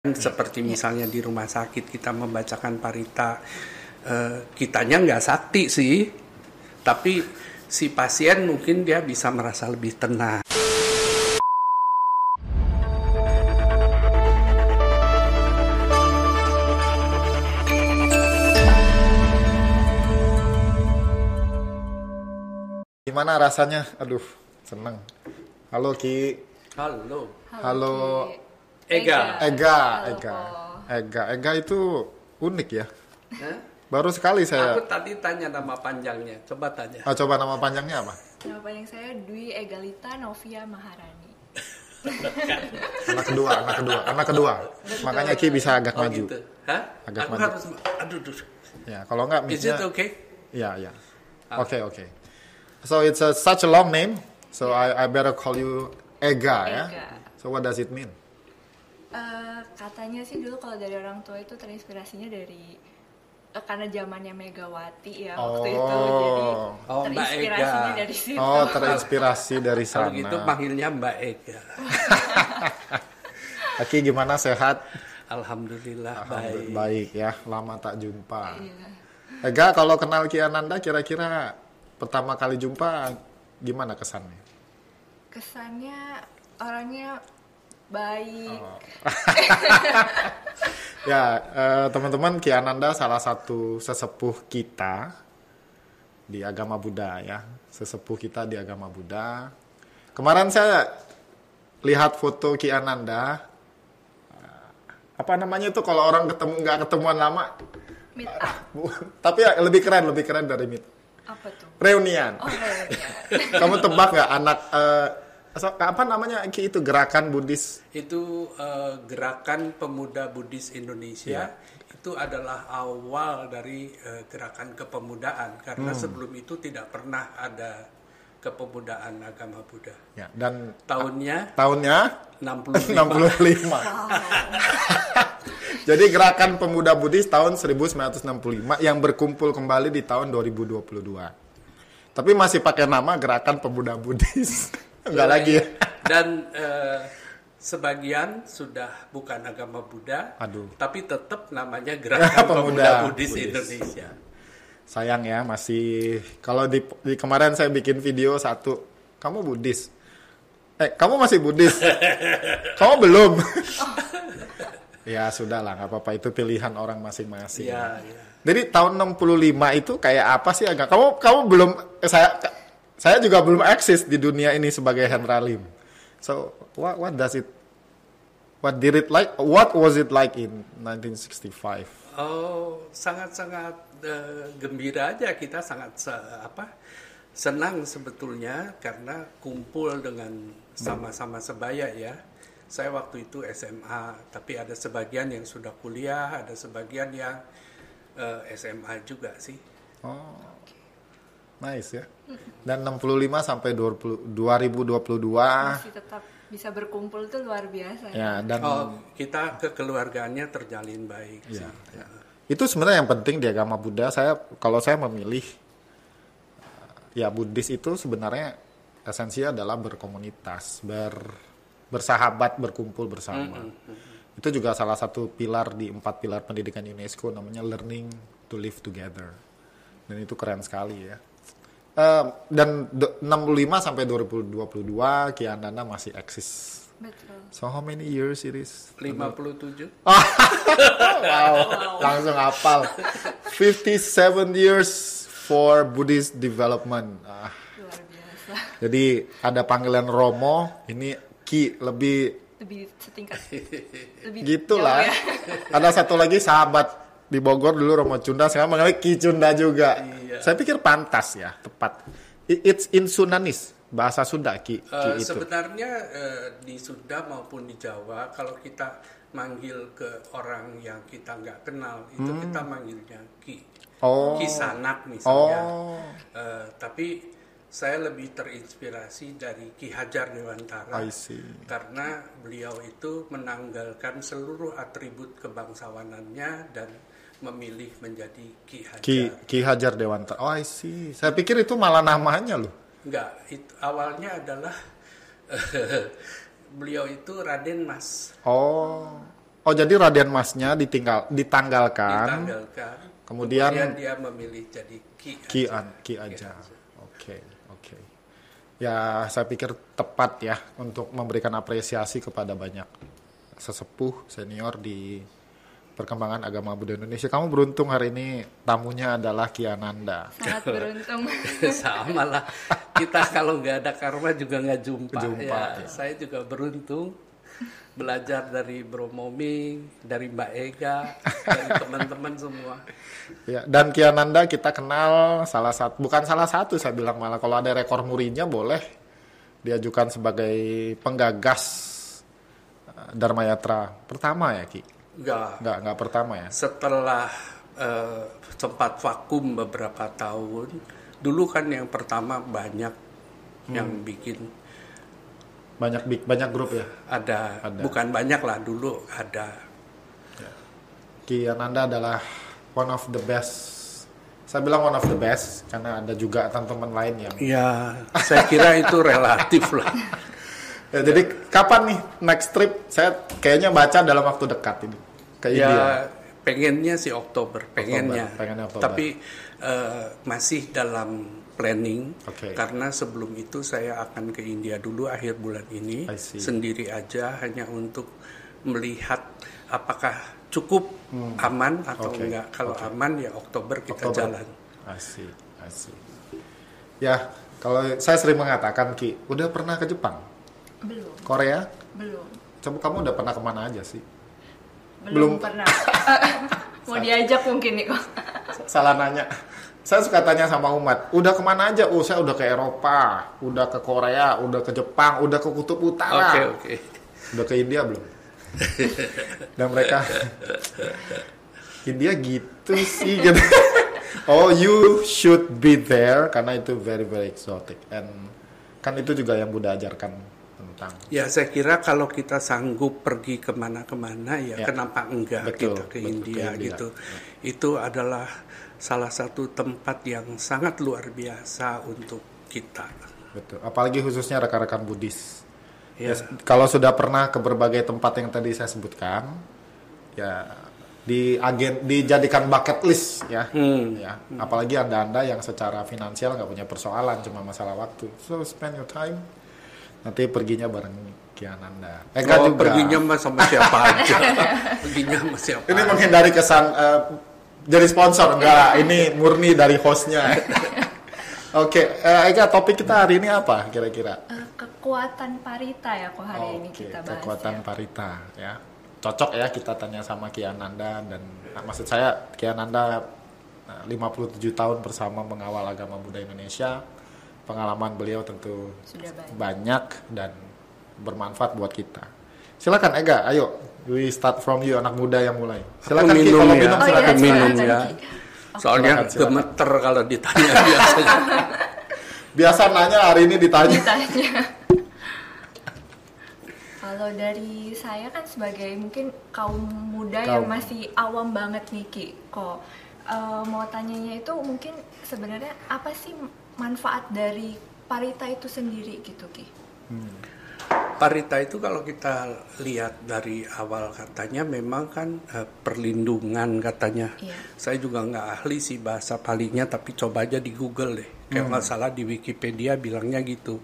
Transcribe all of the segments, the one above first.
Seperti misalnya di rumah sakit kita membacakan parita, eh, kitanya nggak sakti sih, tapi si pasien mungkin dia bisa merasa lebih tenang. Gimana rasanya? Aduh, seneng. Halo Ki. Halo, Halo Ega. Ega, Ega. Po. Ega, Ega itu unik ya. Hah? Baru sekali saya. Aku tadi tanya nama panjangnya, coba tanya. Ah, coba nama panjangnya apa? Nama panjang saya Dwi Egalita Novia Maharani. Anak kedua, anak kedua, anak kedua. Makanya Ki bisa agak Oh maju. gitu. Hah? Agak Aku maju. harus, aduh, aduh. Ya, kalau enggak Is it misalnya okay? Ya, ya. Ah. Oke, oke. So it's a, such a long name. So I I better call you Ega, ya. So what does it mean? Eh, katanya sih dulu kalau dari orang tua itu terinspirasinya dari eh, karena zamannya Megawati ya waktu itu jadi Oh, Mbak terinspirasinya Ega. dari situ. Oh, terinspirasi dari Kalau sana. gitu panggilnya Mbak Ega. Aki gimana sehat? Alhamdulillah, Alhamdulillah, baik. baik ya, lama tak jumpa. Iya. Ega, kalau kenal Ki Ananda kira-kira pertama kali jumpa gimana kesannya? Kesannya orangnya baik. Oh. Ya, eh, teman-teman Ki Ananda salah satu sesepuh kita di agama Buddha ya, sesepuh kita di agama Buddha. Kemarin saya lihat foto Ki Ananda. eh, Apa namanya itu kalau orang ketemu nggak ketemuan lama? Meet up. Bu, Tapi ya lebih keren, lebih keren dari meet. Apa tuh? Reunian. Oh, iya. Kamu tebak nggak anak eh, so- apa namanya Ki itu gerakan Buddhis? itu eh, gerakan pemuda Buddhis Indonesia itu adalah awal dari eh, gerakan kepemudaan karena sebelum itu tidak pernah ada kepemudaan agama Buddha. Ya, dan Tahunnya tahunnya 65. 65. Jadi gerakan pemuda Buddhis tahun 1965 yang berkumpul kembali di tahun 2022. Tapi masih pakai nama gerakan pemuda Buddhis. Enggak lagi ya. Dan eh, sebagian sudah bukan agama Buddha, Aduh. tapi tetap namanya gerakan Pemuda pemuda, Buddhis Buddhis. Indonesia. Sayang ya masih kalau di, di kemarin saya bikin video satu, kamu Buddhis. Eh, kamu masih Buddhis? kamu belum? ya sudahlah, nggak apa-apa itu pilihan orang masing-masing. Ya, ya. Jadi tahun 65 itu kayak apa sih agak? Kamu kamu belum eh, saya saya juga belum eksis di dunia ini sebagai Hendra Lim. So what what does it what did it like? What was it like in 1965? Oh, sangat-sangat eh, gembira aja kita sangat se- apa senang sebetulnya karena kumpul dengan sama-sama sebaya ya. Saya waktu itu SMA, tapi ada sebagian yang sudah kuliah, ada sebagian yang eh, SMA juga sih. Oh. Nice ya. Dan 65 sampai 20, 2022 Masih tetap bisa berkumpul tuh luar biasa ya. ya dan Oh, kita kekeluargaannya terjalin baik Ya, sih. ya. Itu sebenarnya yang penting di agama Buddha. Saya kalau saya memilih ya Buddhis itu sebenarnya esensinya adalah berkomunitas, ber bersahabat, berkumpul bersama. Itu juga salah satu pilar di empat pilar pendidikan UNESCO namanya learning to live together. Dan itu keren sekali ya. Eh, dan do- 65 sampai 2022 Kianana masih eksis. Betul. So how many years it is? 57 wow, langsung hafal. 57 years for Buddhist development. Ah, Luar biasa. jadi ada panggilan Romo, ini Ki lebih Lebih setingkat. Lebih gitulah. ya. Ada satu lagi sahabat di Bogor dulu Romo Cunda, sekarang manggilnya Ki Cunda juga. Iya. Saya pikir pantas ya, tepat. It's in Sunanis, bahasa Sunda Ki, Ki Eh, itu. sebenarnya eh, di Sunda maupun di Jawa kalau kita manggil ke orang yang kita nggak kenal itu kita manggilnya ki Hmm. Oh. ki sanak misalnya Oh. Eh, tapi saya lebih terinspirasi dari Ki Hajar Dewantara I see. karena beliau itu menanggalkan seluruh atribut kebangsawanannya dan memilih menjadi Ki Hajar Ki, Ki Hajar Dewantara. Oh, I see. Saya pikir itu malah namanya loh. Enggak, itu awalnya adalah beliau itu Raden Mas. Oh, Oh jadi Raden Masnya ditinggal ditanggalkan. ditanggalkan. Kemudian- dia memilih jadi Ki. Ki, aja. an- ki aja. Oke, oke. Ya, saya pikir tepat ya untuk memberikan apresiasi kepada banyak sesepuh senior di perkembangan agama Buddha Indonesia. Kamu beruntung hari ini tamunya adalah Ki Ananda. sangat beruntung Sama lah. Kita kalau nggak ada karma juga nggak jumpa. Jumpa, ya. ya. Saya juga beruntung belajar dari Bro Moming, dari Mbak Ega, dari teman-teman semua. Ya, dan Ki Ananda kita kenal salah satu bukan salah satu saya bilang malah kalau ada rekor murinya boleh diajukan sebagai penggagas eh, Dharma Yatra pertama ya Ki. Nggak. Nggak nggak pertama ya. Setelah eh, sempat vakum beberapa tahun, dulu kan yang pertama banyak yang Hmm. bikin Banyak big banyak grup ya. ada, Ada. bukan banyak lah dulu ada Ki Ananda adalah one of the best. Saya bilang one of the best karena ada juga teman-teman lain yang. Ya, saya kira itu relatif lah. Ya, jadi kapan nih next trip? Saya kayaknya baca dalam waktu dekat ini ke India. Ya, pengennya sih Oktober, pengennya. Oktober, pengennya Oktober. Tapi eh, masih dalam planning Oke. karena sebelum itu saya akan ke India dulu akhir bulan ini sendiri aja hanya untuk melihat apakah cukup aman atau Hmm. Oke, enggak. Kalau aman ya Oktober kita Oktober. jalan. Asik, asik. Ya, kalau saya sering mengatakan Ki, udah pernah ke Jepang, belum Korea? belum Coba kamu udah pernah ke mana aja sih? belum, Belum. pernah mau diajak mungkin nih kok Salah nanya. Saya suka tanya sama umat, udah ke mana aja? Oh, saya udah ke Eropa, udah ke Korea, udah ke Jepang, udah ke Kutub Utara. Oke, oke. Udah ke India belum? Dan mereka India gitu sih gitu. oh, you should be there karena itu very very exotic and kan itu juga yang Buddha ajarkan tentang Ya saya kira kalau kita sanggup pergi ke mana-kemana ya, Ya. kenapa enggak Betul, kita ke betul, ke India, India. gitu. Itu adalah salah satu tempat yang sangat luar biasa untuk kita. betul. Apalagi khususnya rekan-rekan Buddhis. Ya. Ya, kalau sudah pernah ke berbagai tempat yang tadi saya sebutkan, ya di agen dijadikan bucket list ya, Hmm. ya. Apalagi anda-anda yang secara finansial nggak punya persoalan, cuma masalah waktu. So spend your time. Nanti perginya bareng Kiananda. Eh, enggak Oh, juga. perginya mah sama siapa aja. perginya sama siapa. Ini aja. menghindari kesan eh, jadi sponsor enggak. Ini murni dari hostnya. Oke, eh, Eka topik kita hari ini apa kira-kira? Eh, kekuatan parita ya kok hari ini Oke, kita bahas kekuatan ya. parita ya. Cocok ya kita tanya sama Kiananda dan nah, maksud saya Kiananda nah, 57 tahun bersama mengawal agama Buddha Indonesia. Pengalaman beliau tentu Sudah banyak. banyak dan bermanfaat buat kita. Silakan Ega, ayo we start from you anak muda yang mulai. Silakan Ki, minum kalau ya. minum Oh, silakan. iya, minum ya. Ki. Soalnya Silakan, silakan. gemeter kalau ditanya biasanya. Biasa nanya hari ini ditanya. ditanya. Kalau dari saya kan sebagai mungkin kaum muda yang Kaum. masih awam banget nih Ki, kok eh, mau tanyanya itu mungkin sebenarnya apa sih manfaat dari parita itu sendiri gitu Ki? Parita itu kalau kita lihat dari awal katanya memang kan eh, perlindungan katanya. Iya. Saya juga nggak ahli sih bahasa palinya tapi coba aja di Google deh. Kayak nggak salah di Wikipedia bilangnya gitu.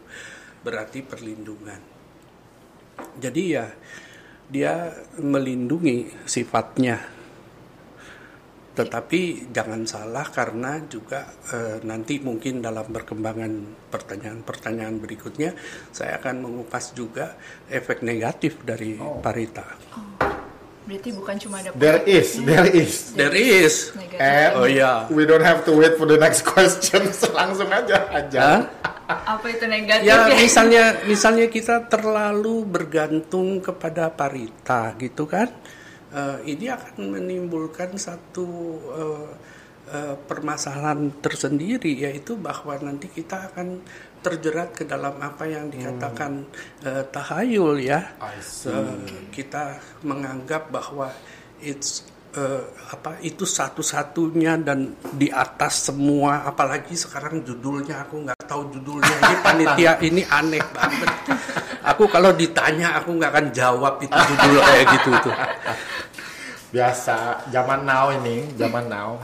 Berarti perlindungan. Jadi ya dia melindungi sifatnya. Tetapi jangan salah karena juga eh, nanti mungkin dalam perkembangan pertanyaan-pertanyaan berikutnya saya akan mengupas juga efek negatif dari parita. Berarti bukan cuma ada There is, there is. There is. negatif. And Oh iya. we don't have to wait for the next question. Langsung aja aja. Hah? Apa itu negatif Ya ya? misalnya misalnya kita terlalu bergantung kepada parita gitu kan, eh, ini akan menimbulkan satu eh, eh, permasalahan tersendiri yaitu bahwa nanti kita akan terjerat ke dalam apa yang dikatakan eh, tahayul ya. Eh, kita menganggap bahwa it's eh, apa itu satu-satunya dan di atas semua apalagi sekarang judulnya aku nggak tahu judulnya ini panitia ini aneh banget aku kalau ditanya aku nggak akan jawab itu judul kayak gitu tuh. Biasa zaman now ini, zaman now.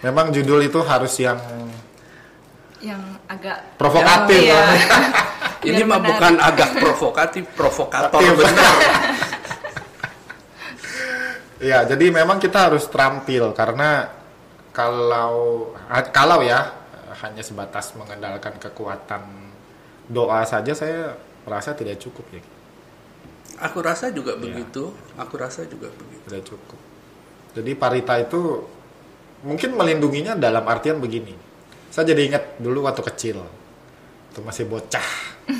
Memang judul itu harus yang yang agak provokatif. Iya. Ini mah bukan agak provokatif, provokator benar. Iya, jadi memang kita harus terampil karena kalau kalau ya hanya sebatas mengandalkan kekuatan doa saja saya merasa tidak cukup ya. Aku rasa juga Iya. begitu. Aku rasa juga begitu. Tidak cukup. Jadi parita itu mungkin melindunginya dalam artian begini. Saya jadi ingat dulu waktu kecil, itu masih bocah.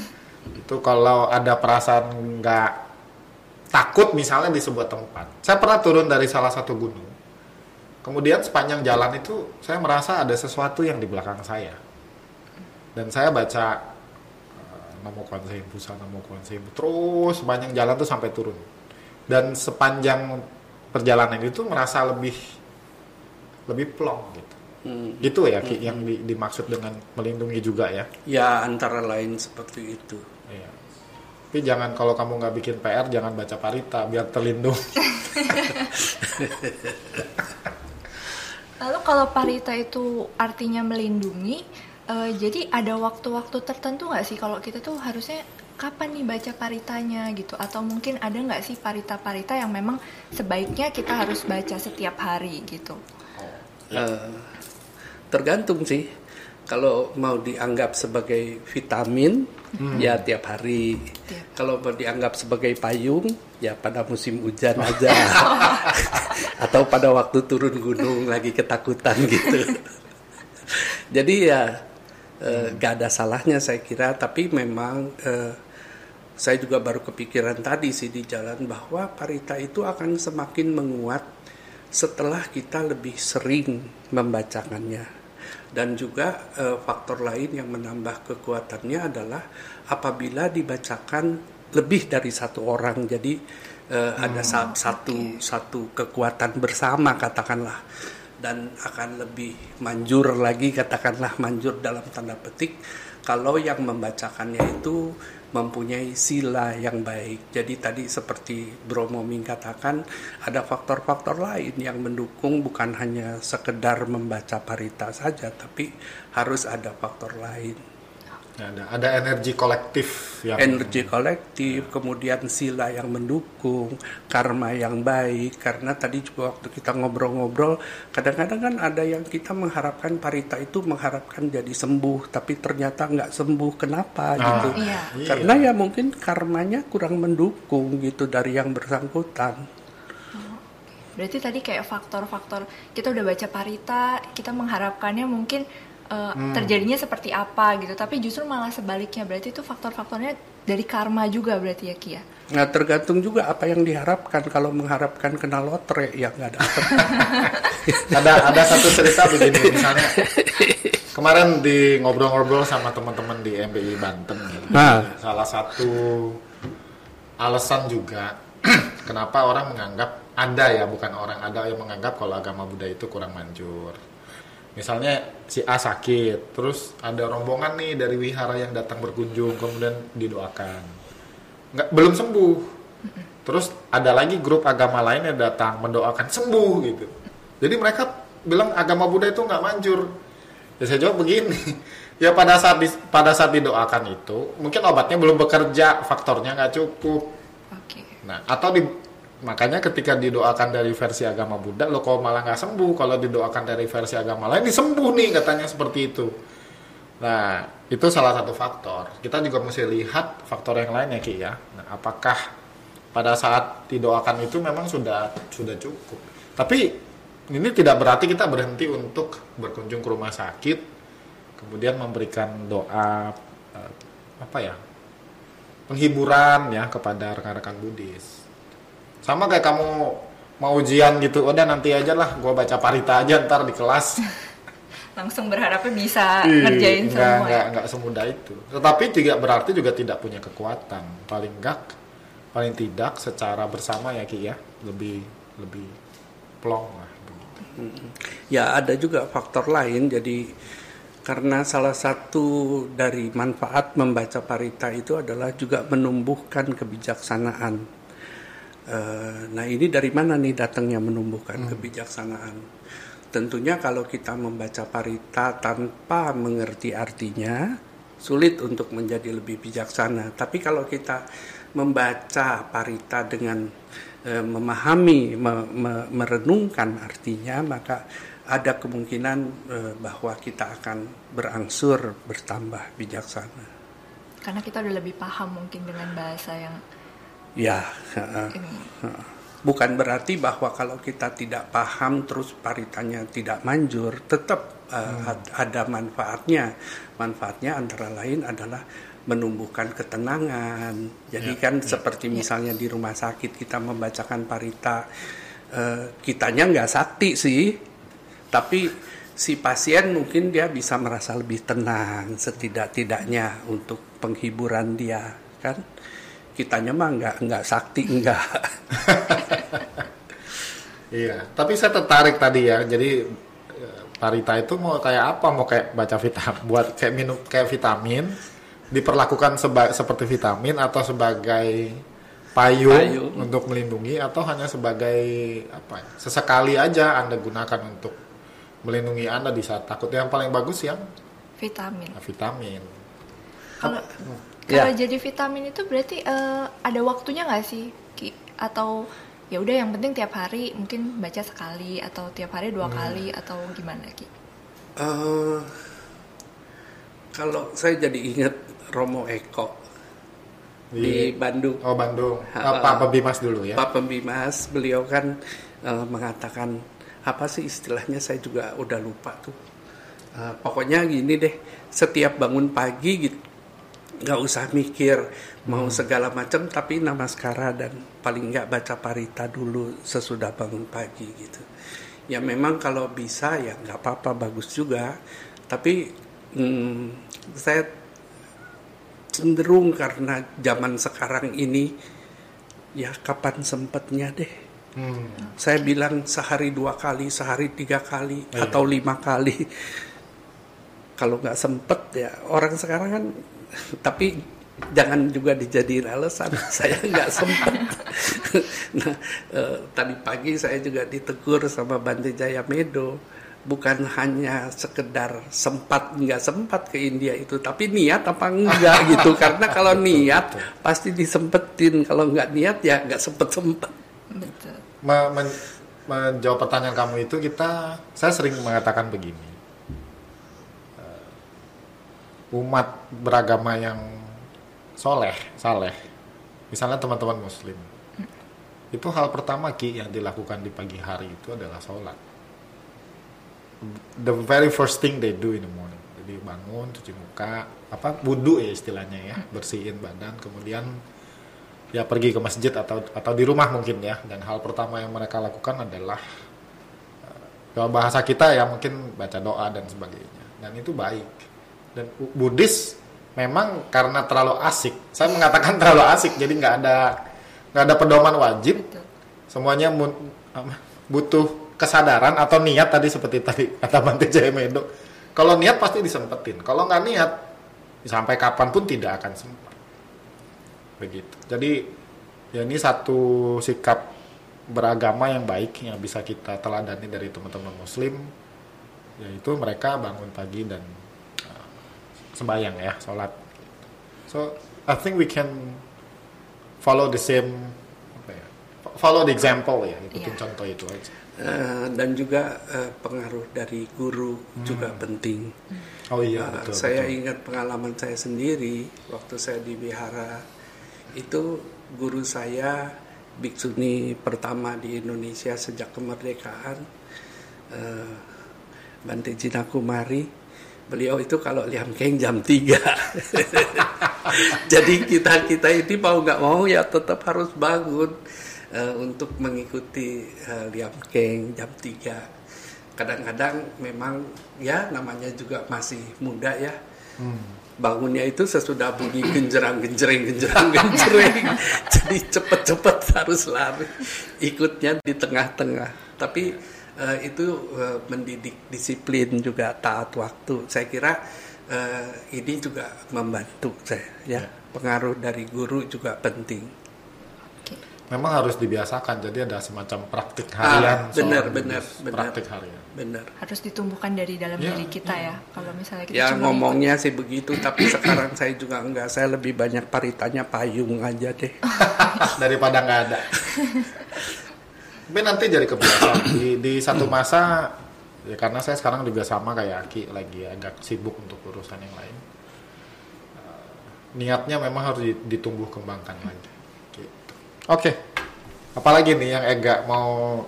itu kalau ada perasaan nggak takut misalnya di sebuah tempat. Saya pernah turun dari salah satu gunung. Kemudian sepanjang jalan itu saya merasa ada sesuatu yang di belakang saya. Dan saya baca Namo Busa, Namo Kuan Yin Bu. Terus sepanjang jalan tuh sampai turun. Dan sepanjang perjalanan itu merasa lebih lebih plong gitu. Hmm. Gitu ya Ki, yang di- dimaksud dengan melindungi juga ya. Ya antara lain seperti itu. Tapi jangan kalau kamu nggak bikin PR jangan baca parita biar terlindung. Lalu kalau parita itu artinya melindungi, eh, jadi ada waktu-waktu tertentu nggak sih kalau kita tuh harusnya kapan nih baca paritanya gitu? Atau mungkin ada nggak sih parita-parita yang memang sebaiknya kita harus baca setiap hari gitu? Eh, tergantung sih. Kalau mau dianggap sebagai vitamin, ya tiap hari. Tiap. Kalau mau dianggap sebagai payung, ya pada musim hujan aja. Atau pada waktu turun gunung lagi ketakutan gitu. Jadi ya eh, gak ada salahnya saya kira, tapi memang eh, saya juga baru kepikiran tadi sih di jalan bahwa parita itu akan semakin menguat setelah kita lebih sering membacakannya. Dan juga eh, faktor lain yang menambah kekuatannya adalah apabila dibacakan lebih dari satu orang. Jadi eh, ada sa- satu satu kekuatan bersama katakanlah dan akan lebih manjur lagi katakanlah manjur dalam tanda petik kalau yang membacakannya itu mempunyai sila yang baik. Jadi tadi seperti Bro Moming katakan ada faktor-faktor lain yang mendukung bukan hanya sekedar membaca parita saja tapi harus ada faktor lain. Ada ada energi kolektif yang Energi kolektif, kemudian sila yang mendukung, karma yang baik. Karena tadi juga waktu kita ngobrol-ngobrol, kadang-kadang kan ada yang kita mengharapkan parita itu mengharapkan jadi sembuh, tapi ternyata nggak sembuh. Kenapa Ah, gitu? Iya. Karena ya mungkin karmanya kurang mendukung gitu dari yang bersangkutan. Berarti tadi kayak faktor-faktor kita udah baca parita, kita mengharapkannya mungkin eh, terjadinya seperti apa gitu, tapi justru malah sebaliknya. Berarti itu faktor-faktornya dari karma juga berarti ya Ki ya. Nah tergantung juga apa yang diharapkan. Kalau mengharapkan kena lotre ya nggak dapat. ada ada satu cerita begini misalnya kemarin di ngobrol-ngobrol sama teman-teman di MPI Banten gitu. Nah. salah satu alasan juga kenapa orang menganggap ada ya bukan orang ada yang menganggap kalau agama Buddha itu kurang manjur misalnya si A sakit terus ada rombongan nih dari wihara yang datang berkunjung kemudian didoakan. Nggak belum sembuh. Terus ada lagi grup agama lain yang datang mendoakan sembuh gitu. Jadi mereka bilang agama Buddha itu nggak manjur. Ya saya jawab begini. Ya pada saat di- pada saat didoakan itu mungkin obatnya belum bekerja faktornya nggak cukup. Oke. Nah, atau di makanya ketika didoakan dari versi agama Buddha, lo kok malah nggak sembuh. Kalau didoakan dari versi agama lain, disembuh nih katanya seperti itu. Nah, itu salah satu faktor. Kita juga mesti lihat faktor yang lain ya Ki ya. Nah, apakah pada saat didoakan itu memang sudah sudah cukup. Tapi ini tidak berarti kita berhenti untuk berkunjung ke rumah sakit, kemudian memberikan doa eh, apa ya penghiburan ya kepada rekan-rekan Buddhis. Sama kayak kamu mau ujian gitu, udah nanti aja lah, gua baca parita aja ntar di kelas. Langsung berharapnya bisa Ih, ngerjain nggak, semua. nggak, ya. nggak semudah itu. Tetapi tidak berarti juga tidak punya kekuatan. Paling enggak, paling tidak secara bersama ya Ki ya, lebih lebih plong lah. begitu. Ya ada juga faktor lain. Jadi karena salah satu dari manfaat membaca parita itu adalah juga menumbuhkan kebijaksanaan. Uh, nah ini dari mana nih datangnya menumbuhkan hmm. kebijaksanaan? Tentunya kalau kita membaca parita tanpa mengerti artinya, sulit untuk menjadi lebih bijaksana. Tapi kalau kita membaca parita dengan e, memahami, me, me, merenungkan artinya, maka ada kemungkinan e, bahwa kita akan berangsur bertambah bijaksana. Karena kita udah lebih paham mungkin dengan bahasa yang ya. Uh, uh, bukan berarti bahwa kalau kita tidak paham terus paritanya tidak manjur, tetap uh, hmm. ada manfaatnya. Manfaatnya antara lain adalah menumbuhkan ketenangan. Jadi ya, kan ya. seperti ya. misalnya di rumah sakit kita membacakan parita, uh, kitanya nggak sakti sih, tapi si pasien mungkin dia bisa merasa lebih tenang setidak-tidaknya untuk penghiburan dia kan kitanya mah nggak nggak sakti enggak iya tapi saya tertarik tadi ya jadi eh, Parita itu mau kayak apa? Mau kayak baca vitamin buat kayak minum kayak vitamin diperlakukan seba, seperti vitamin atau sebagai payung, payung. untuk melindungi atau hanya sebagai apa ya, sesekali aja anda gunakan untuk melindungi anda di saat takut? Yang paling bagus yang? Vitamin. Vitamin. Kalau kalau ya. jadi vitamin itu berarti uh, ada waktunya nggak sih Ki? Atau ya udah yang penting tiap hari mungkin baca sekali atau tiap hari dua hmm. kali atau gimana Ki? Uh, kalau saya jadi ingat Romo Eko di, di Bandung. Oh Bandung. Uh, Pak Pembimas dulu ya. Pak Pembimas beliau kan uh, mengatakan apa sih istilahnya saya juga udah lupa tuh. Uh, pokoknya gini deh, setiap bangun pagi gitu nggak usah mikir mau hmm. segala macam tapi namaskara dan paling nggak baca parita dulu sesudah bangun pagi gitu ya memang kalau bisa ya nggak apa-apa bagus juga tapi hmm, saya cenderung karena zaman sekarang ini ya kapan sempatnya deh hmm. saya bilang sehari dua kali sehari tiga kali eh. atau lima kali kalau nggak sempet ya orang sekarang kan tapi jangan juga dijadiin alasan saya nggak sempat. Nah eh, tadi pagi saya juga ditegur sama Bante Jaya Medo bukan hanya sekedar sempat nggak sempat ke India itu tapi niat apa enggak gitu. Karena kalau niat pasti disempetin. Kalau nggak niat ya nggak sempet sempet menjawab pertanyaan kamu itu kita saya sering mengatakan begini umat beragama yang soleh, saleh, misalnya teman-teman muslim, itu hal pertama ki yang dilakukan di pagi hari itu adalah sholat. The very first thing they do in the morning. Jadi bangun, cuci muka, apa wudhu ya istilahnya ya, bersihin badan, kemudian ya pergi ke masjid atau atau di rumah mungkin ya. Dan hal pertama yang mereka lakukan adalah kalau eh, bahasa kita ya mungkin baca doa dan sebagainya. Dan itu baik dan Buddhis memang karena terlalu asik. Saya mengatakan terlalu asik jadi nggak ada nggak ada pedoman wajib. Semuanya butuh kesadaran atau niat tadi seperti tadi kata Bante Jayamedo kalau niat pasti disempetin kalau nggak niat sampai kapan pun tidak akan sempat. Begitu. Jadi ya ini satu sikap beragama yang baik yang bisa kita teladani dari teman-teman muslim yaitu mereka bangun pagi dan sembahyang ya, sholat. So I think we can follow the same ya, follow the example ya, ikutin yeah. contoh itu aja. Uh, dan juga uh, pengaruh dari guru hmm. juga penting. Oh iya, uh, betul. Saya betul. ingat pengalaman saya sendiri waktu saya di Bihara itu guru saya biksuni pertama di Indonesia sejak kemerdekaan uh, Bante Jina Kumari beliau itu kalau liam keng jam 3 jadi kita kita ini mau nggak mau ya tetap harus bangun uh, untuk mengikuti uh, liam keng jam 3 kadang-kadang memang ya namanya juga masih muda ya. Hmm. bangunnya itu sesudah bunyi genjerang genjreng genjerang genjreng jadi cepet-cepet harus lari. Ikutnya di tengah-tengah. Tapi uh, itu uh, mendidik disiplin juga taat waktu. Saya kira uh, ini juga membantu saya ya. Pengaruh dari guru juga penting. Memang harus dibiasakan, jadi ada semacam praktik harian. Ah, benar, benar, benar. Praktik harian. Benar. Harus ditumbuhkan dari dalam Ya, diri kita ya. Kalau misalnya kita Ya cuma ngomongnya sih begitu, tapi sekarang saya juga enggak. Saya lebih banyak paritanya payung aja deh. Daripada nggak ada. Tapi nanti jadi kebiasaan. Di, di satu masa, ya karena saya sekarang juga sama kayak Aki, lagi agak sibuk untuk urusan yang lain. Eh, niatnya memang harus di- ditumbuh kembangkan lagi. Gitu. Oke, apalagi nih yang Ega mau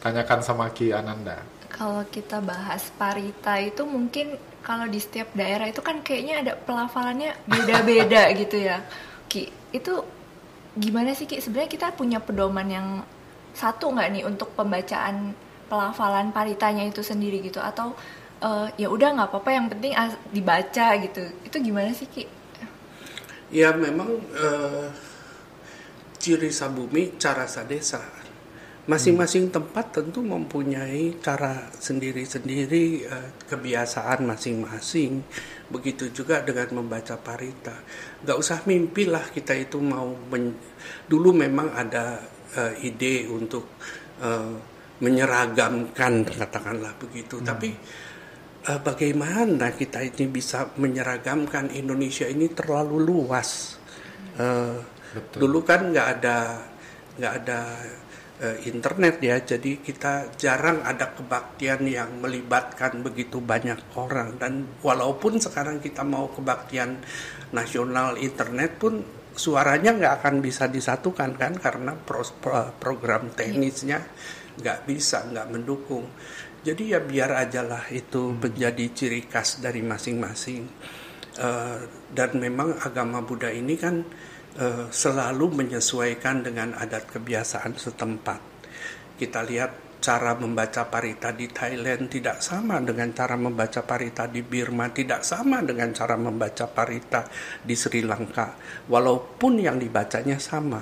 tanyakan sama Ki Ananda? Kalau kita bahas parita itu mungkin kalau di setiap daerah itu kan kayaknya ada pelafalannya beda-beda gitu ya. Ki, itu gimana sih Ki? Sebenarnya kita punya pedoman yang satu nggak nih untuk pembacaan pelafalan paritanya itu sendiri gitu atau eh, ya udah nggak apa-apa yang penting as- dibaca gitu. Itu gimana sih Ki? Ya memang eh, ciri sabumi cara sadesa. Masing-masing tempat tentu mempunyai cara sendiri-sendiri eh, kebiasaan masing-masing. Begitu juga dengan membaca parita. Gak usah mimpilah kita itu mau men- dulu memang ada eh, ide untuk eh, menyeragamkan katakanlah begitu. Tapi eh, bagaimana kita ini bisa menyeragamkan Indonesia ini terlalu luas. Eh, Betul. dulu kan nggak ada nggak ada eh, internet ya, jadi kita jarang ada kebaktian yang melibatkan begitu banyak orang. Dan walaupun sekarang kita mau kebaktian nasional internet pun suaranya nggak akan bisa disatukan kan karena pros- pro- program teknisnya nggak bisa nggak mendukung. Jadi ya biar aja lah itu menjadi ciri khas dari masing-masing. Eh, dan memang agama Buddha ini kan eh, selalu menyesuaikan dengan adat kebiasaan setempat. Kita lihat cara membaca parita di Thailand tidak sama dengan cara membaca parita di Burma, tidak sama dengan cara membaca parita di Sri Lanka, walaupun yang dibacanya sama.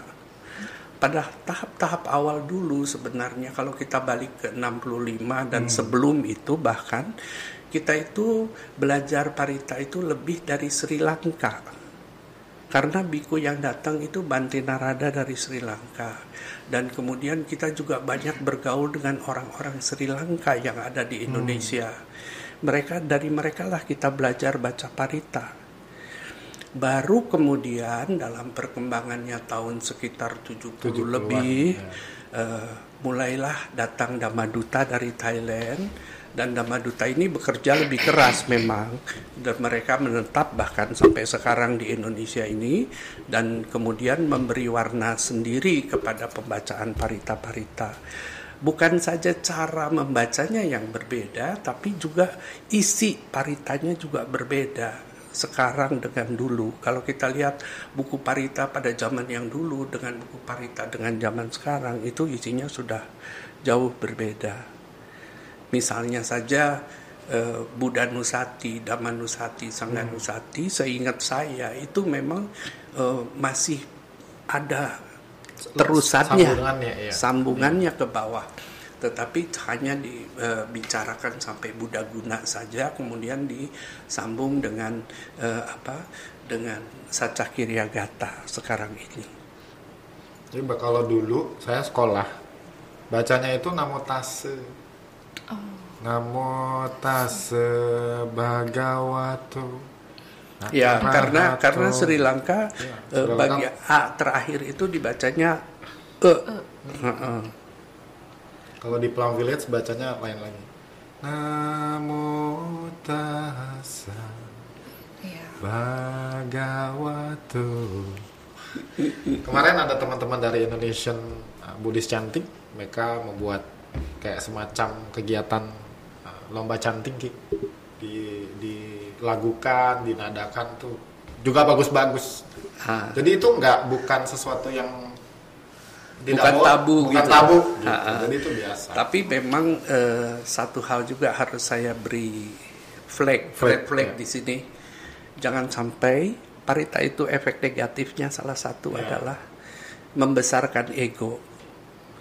Pada tahap-tahap awal dulu sebenarnya kalau kita balik ke 65 dan sebelum itu bahkan kita itu belajar parita itu lebih dari Sri Lanka karena biku yang datang itu Bante Narada dari Sri Lanka. Dan kemudian kita juga banyak bergaul dengan orang-orang Sri Lanka yang ada di Indonesia. Mereka dari mereka lah kita belajar baca parita. Baru kemudian dalam perkembangannya tahun sekitar 70 70-an, lebih ya. eh, mulailah datang Damaduta dari Thailand dan Damaduta ini bekerja lebih keras memang dan mereka menetap bahkan sampai sekarang di Indonesia ini dan kemudian memberi warna sendiri kepada pembacaan parita-parita bukan saja cara membacanya yang berbeda tapi juga isi paritanya juga berbeda sekarang dengan dulu. Kalau kita lihat buku parita pada zaman yang dulu dengan buku parita dengan zaman sekarang itu isinya sudah jauh berbeda. Misalnya saja eh, Buddha Nusati, Dhamma Nusati, Sangha Nusati, seingat saya itu memang eh, masih ada terusannya, Sambungannya, iya. sambungannya ke bawah. Tetapi hanya dibicarakan sampai Buddha guna saja, kemudian disambung dengan eh, apa? Dengan Saca Kiryagata sekarang ini. Jadi kalau dulu saya sekolah bacanya itu namo tase. Namo tase bhagavato. Nah, Ya, karena karena Sri Lanka Ya, eh, Lanka. bagi A terakhir itu dibacanya e. Heeh. Kalau di Plum Village bacanya lain lagi. Namo tassa Iya. bhagavato. Kemarin ada teman-teman dari Indonesian uh, Buddhist Chanting, mereka membuat kayak semacam kegiatan uh, lomba chanting Ki. di dilakukan, dinadakan tuh juga bagus-bagus. Ah. Jadi itu nggak bukan sesuatu yang Bukan boleh, tabu bukan gitu. tabu. gitu. Ah, ah. Jadi itu biasa. Tapi memang eh, satu hal juga harus saya beri flag, Flag, flag, flag ya. di sini. Jangan sampai parita itu efek negatifnya salah satu Ya. adalah membesarkan ego.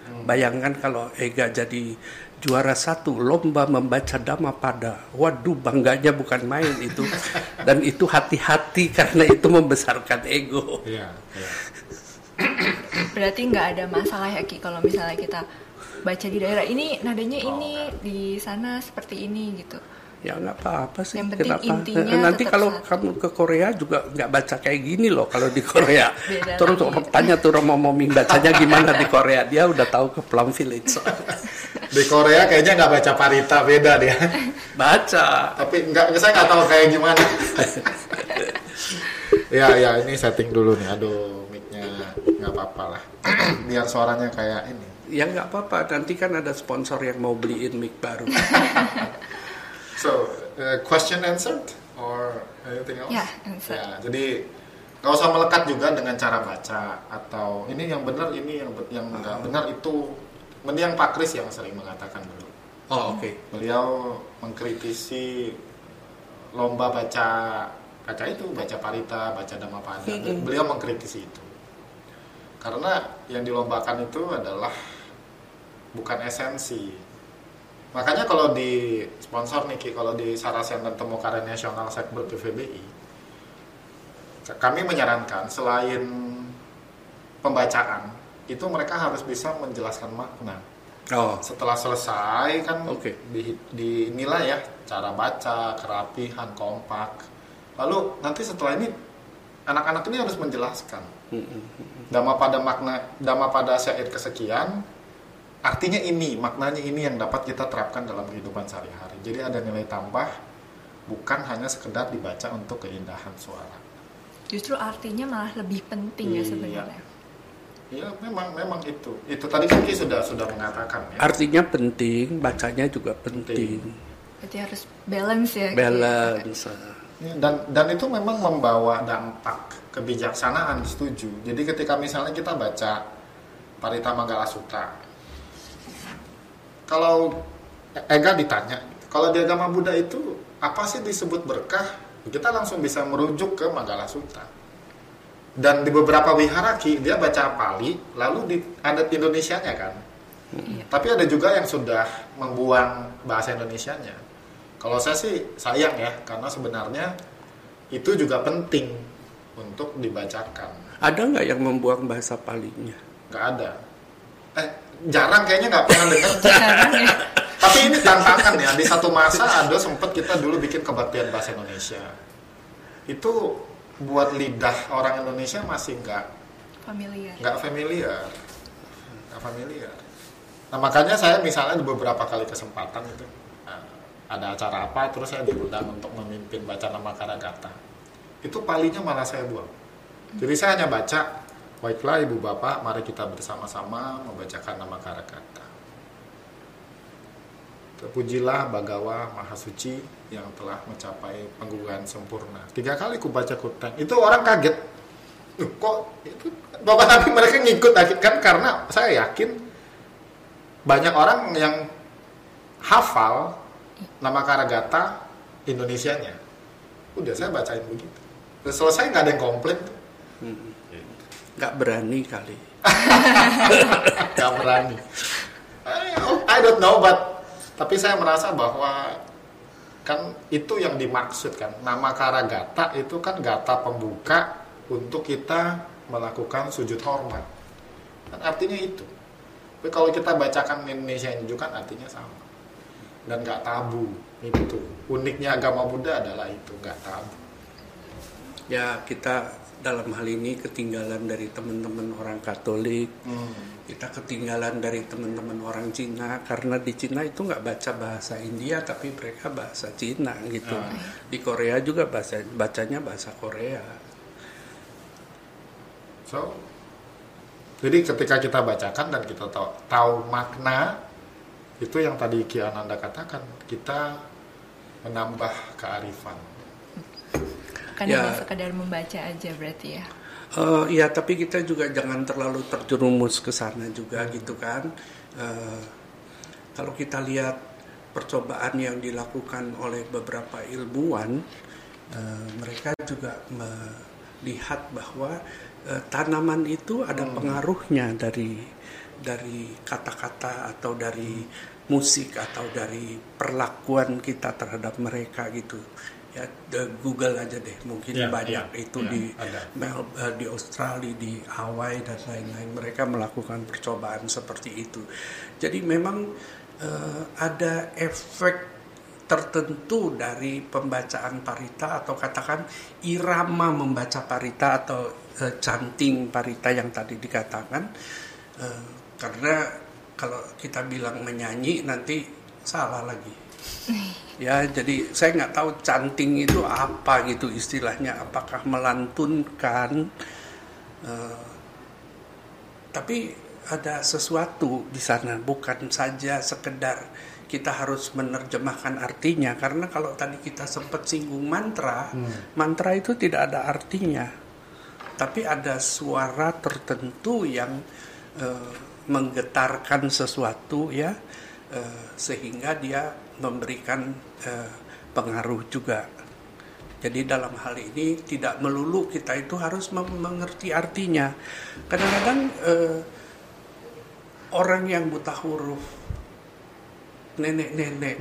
Hmm. Bayangkan kalau ego jadi juara satu lomba membaca Dhammapada. Waduh, bangganya bukan main itu. Dan itu hati-hati karena itu membesarkan ego. Iya, iya. Berarti nggak ada masalah ya Ki kalau misalnya kita baca di daerah ini nadanya ini di sana seperti ini gitu. Ya nggak apa-apa sih. Yang penting Kenapa? intinya Eh, Nanti tetap kalau satu. kamu ke Korea juga nggak baca kayak gini loh kalau di Korea. Terus orang tanya tuh Romo Moming bacanya gimana di Korea. Dia udah tahu ke Plum Village. Di Korea kayaknya nggak baca parita beda dia. Baca. Tapi nggak, saya nggak tahu kayak gimana. ya, ya ini setting dulu nih. Aduh, mic-nya nggak apa-apa lah. Biar suaranya kayak ini. Ya nggak apa-apa. Nanti kan ada sponsor yang mau beliin mic baru. So, uh, question answered or anything else? Ya, answer. Ya, jadi nggak usah melekat juga dengan cara baca atau ini yang benar, ini yang yang nggak benar itu. Mending yang Pak Kris yang sering mengatakan dulu. Oh oke. Beliau mengkritisi lomba baca baca itu, baca parita, baca dhammapada. Beliau mengkritisi itu. Karena yang dilombakan itu adalah bukan esensi. Makanya kalau di sponsor nih Ki, kalau di Sarasen dan Temu Karya Nasional Sekber PVBI, kami menyarankan selain pembacaan, itu mereka harus bisa menjelaskan makna Oh setelah selesai kan Oke. di, dinilai ya cara baca, kerapihan, kompak. Lalu nanti setelah ini anak-anak ini harus menjelaskan dhamma pada makna dhamma pada syair kesekian artinya ini, maknanya ini yang dapat kita terapkan dalam kehidupan sehari-hari. Jadi ada nilai tambah bukan hanya sekedar dibaca untuk keindahan suara. Justru artinya malah lebih penting ya Iya. sebenarnya. Ya memang memang itu. Itu tadi kan Ki sudah sudah mengatakan ya. artinya penting, bacanya juga penting. Berarti harus balance ya. Balance. Ya, dan dan itu memang membawa dampak kebijaksanaan setuju jadi ketika misalnya kita baca Parita Manggala Sutta kalau Ega ditanya kalau di agama Buddha itu apa sih disebut berkah kita langsung bisa merujuk ke Manggala Sutta dan di beberapa wihara Ki, dia baca Pali lalu di adat Indonesianya kan Iya. tapi ada juga yang sudah membuang bahasa Indonesianya. Kalau saya sih sayang ya, karena sebenarnya itu juga penting untuk dibacakan. Ada nggak yang membuang bahasa palinya? Nggak ada. Eh, jarang kayaknya nggak pernah dengar. Ya. Tapi ini tantangan ya. Di satu masa ada sempat kita dulu bikin kebaktian bahasa Indonesia. Itu buat lidah orang Indonesia masih nggak Familiar. nggak familiar nggak familiar nah makanya saya misalnya di beberapa kali kesempatan itu nah, ada acara apa terus saya diundang untuk memimpin baca nama Karagata itu palinya malah saya buang jadi saya hanya baca baiklah ibu bapak mari kita bersama-sama membacakan nama Karagata Terpujilah Bagawa Mahasuci yang telah mencapai pengguguran sempurna. Tiga kali ku baca kutang. Itu orang kaget. Kok itu Bapak Nabi mereka ngikut kan karena saya yakin banyak orang yang hafal nama Karagata Indonesianya. Udah saya bacain begitu. Selesai nggak ada yang komplain. Nggak berani kali. Gak berani. I, don't know, but tapi saya merasa bahwa kan itu yang dimaksud kan nama Karagata itu kan gata pembuka untuk kita melakukan sujud hormat. Kan artinya itu. Tapi kalau kita bacakan Indonesia juga kan artinya sama. Dan gak tabu. Itu uniknya agama Buddha adalah itu gak tabu. Ya kita dalam hal ini ketinggalan dari teman-teman orang Katolik, Hmm. kita ketinggalan dari teman-teman orang Cina karena di Cina itu nggak baca bahasa India tapi mereka bahasa Cina gitu. Ah. Di Korea juga bahasa bacanya bahasa Korea. So, jadi ketika kita bacakan dan kita tahu, tahu makna, itu yang tadi Ki Ananda katakan, kita menambah kearifan. Kan Ya. sekedar membaca aja berarti ya. Eh, ya tapi kita juga jangan terlalu terjerumus ke sana juga gitu kan. Eh, kalau kita lihat percobaan yang dilakukan oleh beberapa ilmuwan, eh, mereka juga melihat bahwa eh, tanaman itu ada pengaruhnya dari dari kata-kata atau dari musik atau dari perlakuan kita terhadap mereka gitu ya Google aja deh mungkin Ya, banyak ya, itu ya, di ada. Mel, eh, di Australia di Hawaii dan lain-lain. Mereka melakukan percobaan seperti itu. Jadi memang eh, ada efek tertentu dari pembacaan parita atau katakan irama membaca parita atau eh, canting parita yang tadi dikatakan Eh, karena kalau kita bilang menyanyi nanti salah lagi ya jadi saya nggak tahu canting itu apa gitu istilahnya apakah melantunkan eh, tapi ada sesuatu di sana bukan saja sekedar kita harus menerjemahkan artinya karena kalau tadi kita sempat singgung mantra mantra itu tidak ada artinya tapi ada suara tertentu yang eh, menggetarkan sesuatu ya eh, sehingga dia memberikan eh, pengaruh juga. Jadi dalam hal ini tidak melulu kita itu harus mengerti artinya. Kadang-kadang eh, orang yang buta huruf, nenek-nenek,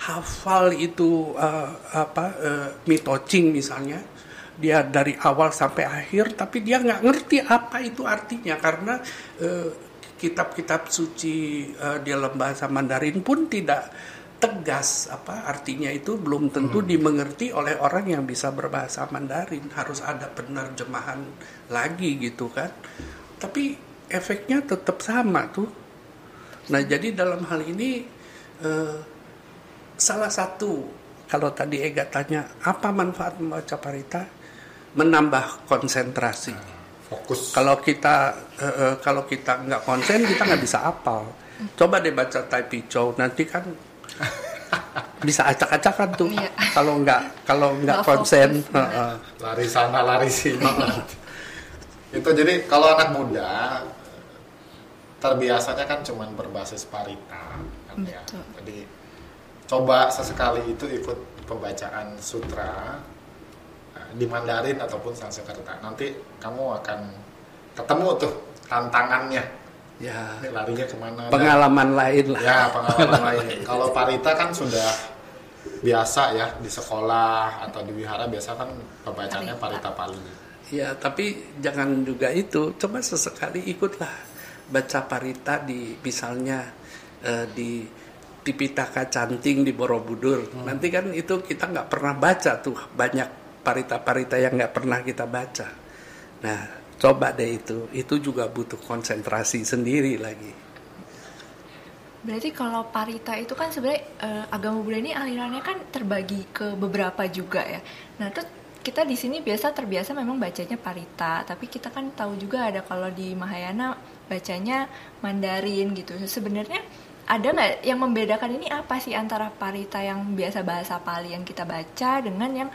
hafal itu eh, apa eh, mitocing misalnya, dia dari awal sampai akhir, tapi dia nggak ngerti apa itu artinya karena eh, kitab-kitab suci di dalam bahasa Mandarin pun tidak tegas apa artinya itu belum tentu dimengerti oleh orang yang bisa berbahasa Mandarin. Harus ada penerjemahan lagi gitu kan. Tapi efeknya tetap sama tuh. Nah jadi dalam hal ini eh, salah satu kalau tadi Ega tanya apa manfaat membaca parita? Menambah konsentrasi fokus kalau kita eh, eh, kalau kita nggak konsen kita nggak bisa apal coba deh baca Tai Chow nanti kan bisa acak-acakan tuh Iya. kalau nggak kalau nggak konsen fokus. heeh. lari sana lari sini itu jadi kalau anak muda terbiasanya kan cuman berbasis parita kan ya. Jadi coba sesekali itu ikut pembacaan sutra eh, di Mandarin ataupun Sanskerta nanti kamu akan ketemu tuh tantangannya ya ini larinya ke mana Dan- pengalaman lain lah Ya pengalaman lain. Kalau parita kan sudah biasa ya di sekolah atau di wihara biasa kan pembacanya parita pali. Ya, tapi jangan juga itu. Coba sesekali ikutlah baca parita di misalnya eh, di Tipitaka Canting di Borobudur. Nanti kan itu kita nggak pernah baca tuh banyak parita-parita yang nggak pernah kita baca. Nah, coba deh itu. Itu juga butuh konsentrasi sendiri lagi. Berarti kalau parita itu kan sebenarnya eh, agama Buddha ini alirannya kan terbagi ke beberapa juga ya. Nah, terus kita di sini biasa terbiasa memang bacanya parita, tapi kita kan tahu juga ada kalau di Mahayana bacanya Mandarin gitu. Sebenarnya ada nggak yang membedakan ini apa sih antara parita yang biasa bahasa Pali yang kita baca dengan yang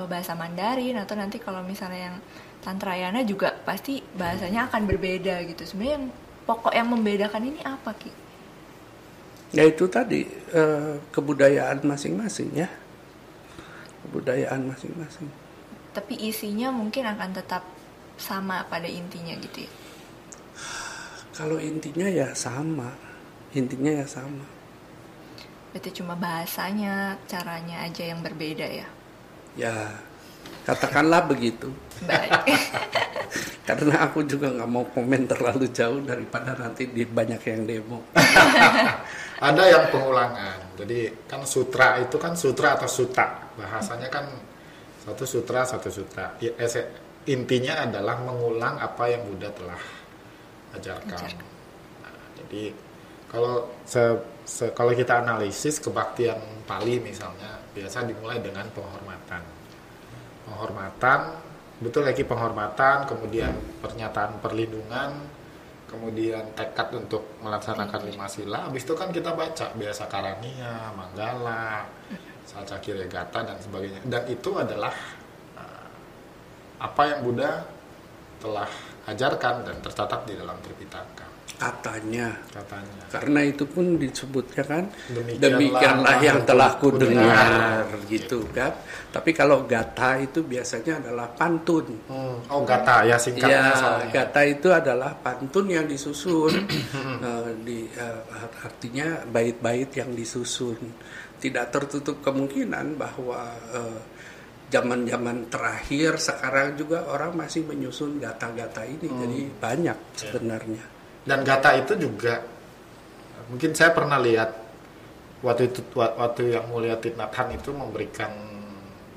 eh, bahasa Mandarin atau nanti kalau misalnya yang Tantrayana juga pasti bahasanya akan berbeda gitu. Sebenarnya yang pokok yang membedakan ini apa Ki? Ya itu tadi eh, kebudayaan masing-masing ya. Kebudayaan masing-masing. tapi isinya mungkin akan tetap sama pada intinya gitu ya. Kalau intinya ya sama. Intinya ya sama. Berarti cuma bahasanya, caranya aja yang berbeda ya. Ya, katakanlah begitu. Baik. Karena aku juga nggak mau komen terlalu jauh daripada nanti di banyak yang demo. Ada yang pengulangan. Jadi kan sutra itu kan sutra atau suta. Bahasanya kan satu sutra satu sutra. Ese- Intinya adalah mengulang apa yang Buddha telah ajarkan. Ajarkan. Nah, jadi kalau se- se- kalau kita analisis kebaktian Pali misalnya biasa dimulai dengan penghormatan. Penghormatan betul lagi penghormatan, kemudian pernyataan perlindungan, kemudian tekad untuk melaksanakan lima sila. Habis itu kan kita baca biasa karania, manggala, saca kiregata dan sebagainya. Dan itu adalah uh, apa yang Buddha telah ajarkan dan tercatat di dalam Tripitaka. Katanya. Katanya. karena itu pun disebutnya kan? Demikianlah demikianlah yang telah ku dengar gitu kan? Tapi kalau gata itu biasanya adalah pantun. Hmm. Oh gata ya singkatnya ya soalnya. gata itu adalah pantun yang disusun. Eh, di eh, artinya bait-bait yang disusun. Tidak tertutup kemungkinan bahwa eh, zaman-zaman terakhir sekarang juga orang masih menyusun gata-gata ini. Jadi banyak sebenarnya Dan gata itu juga mungkin saya pernah lihat waktu itu wa- waktu yang mulia Nathan itu memberikan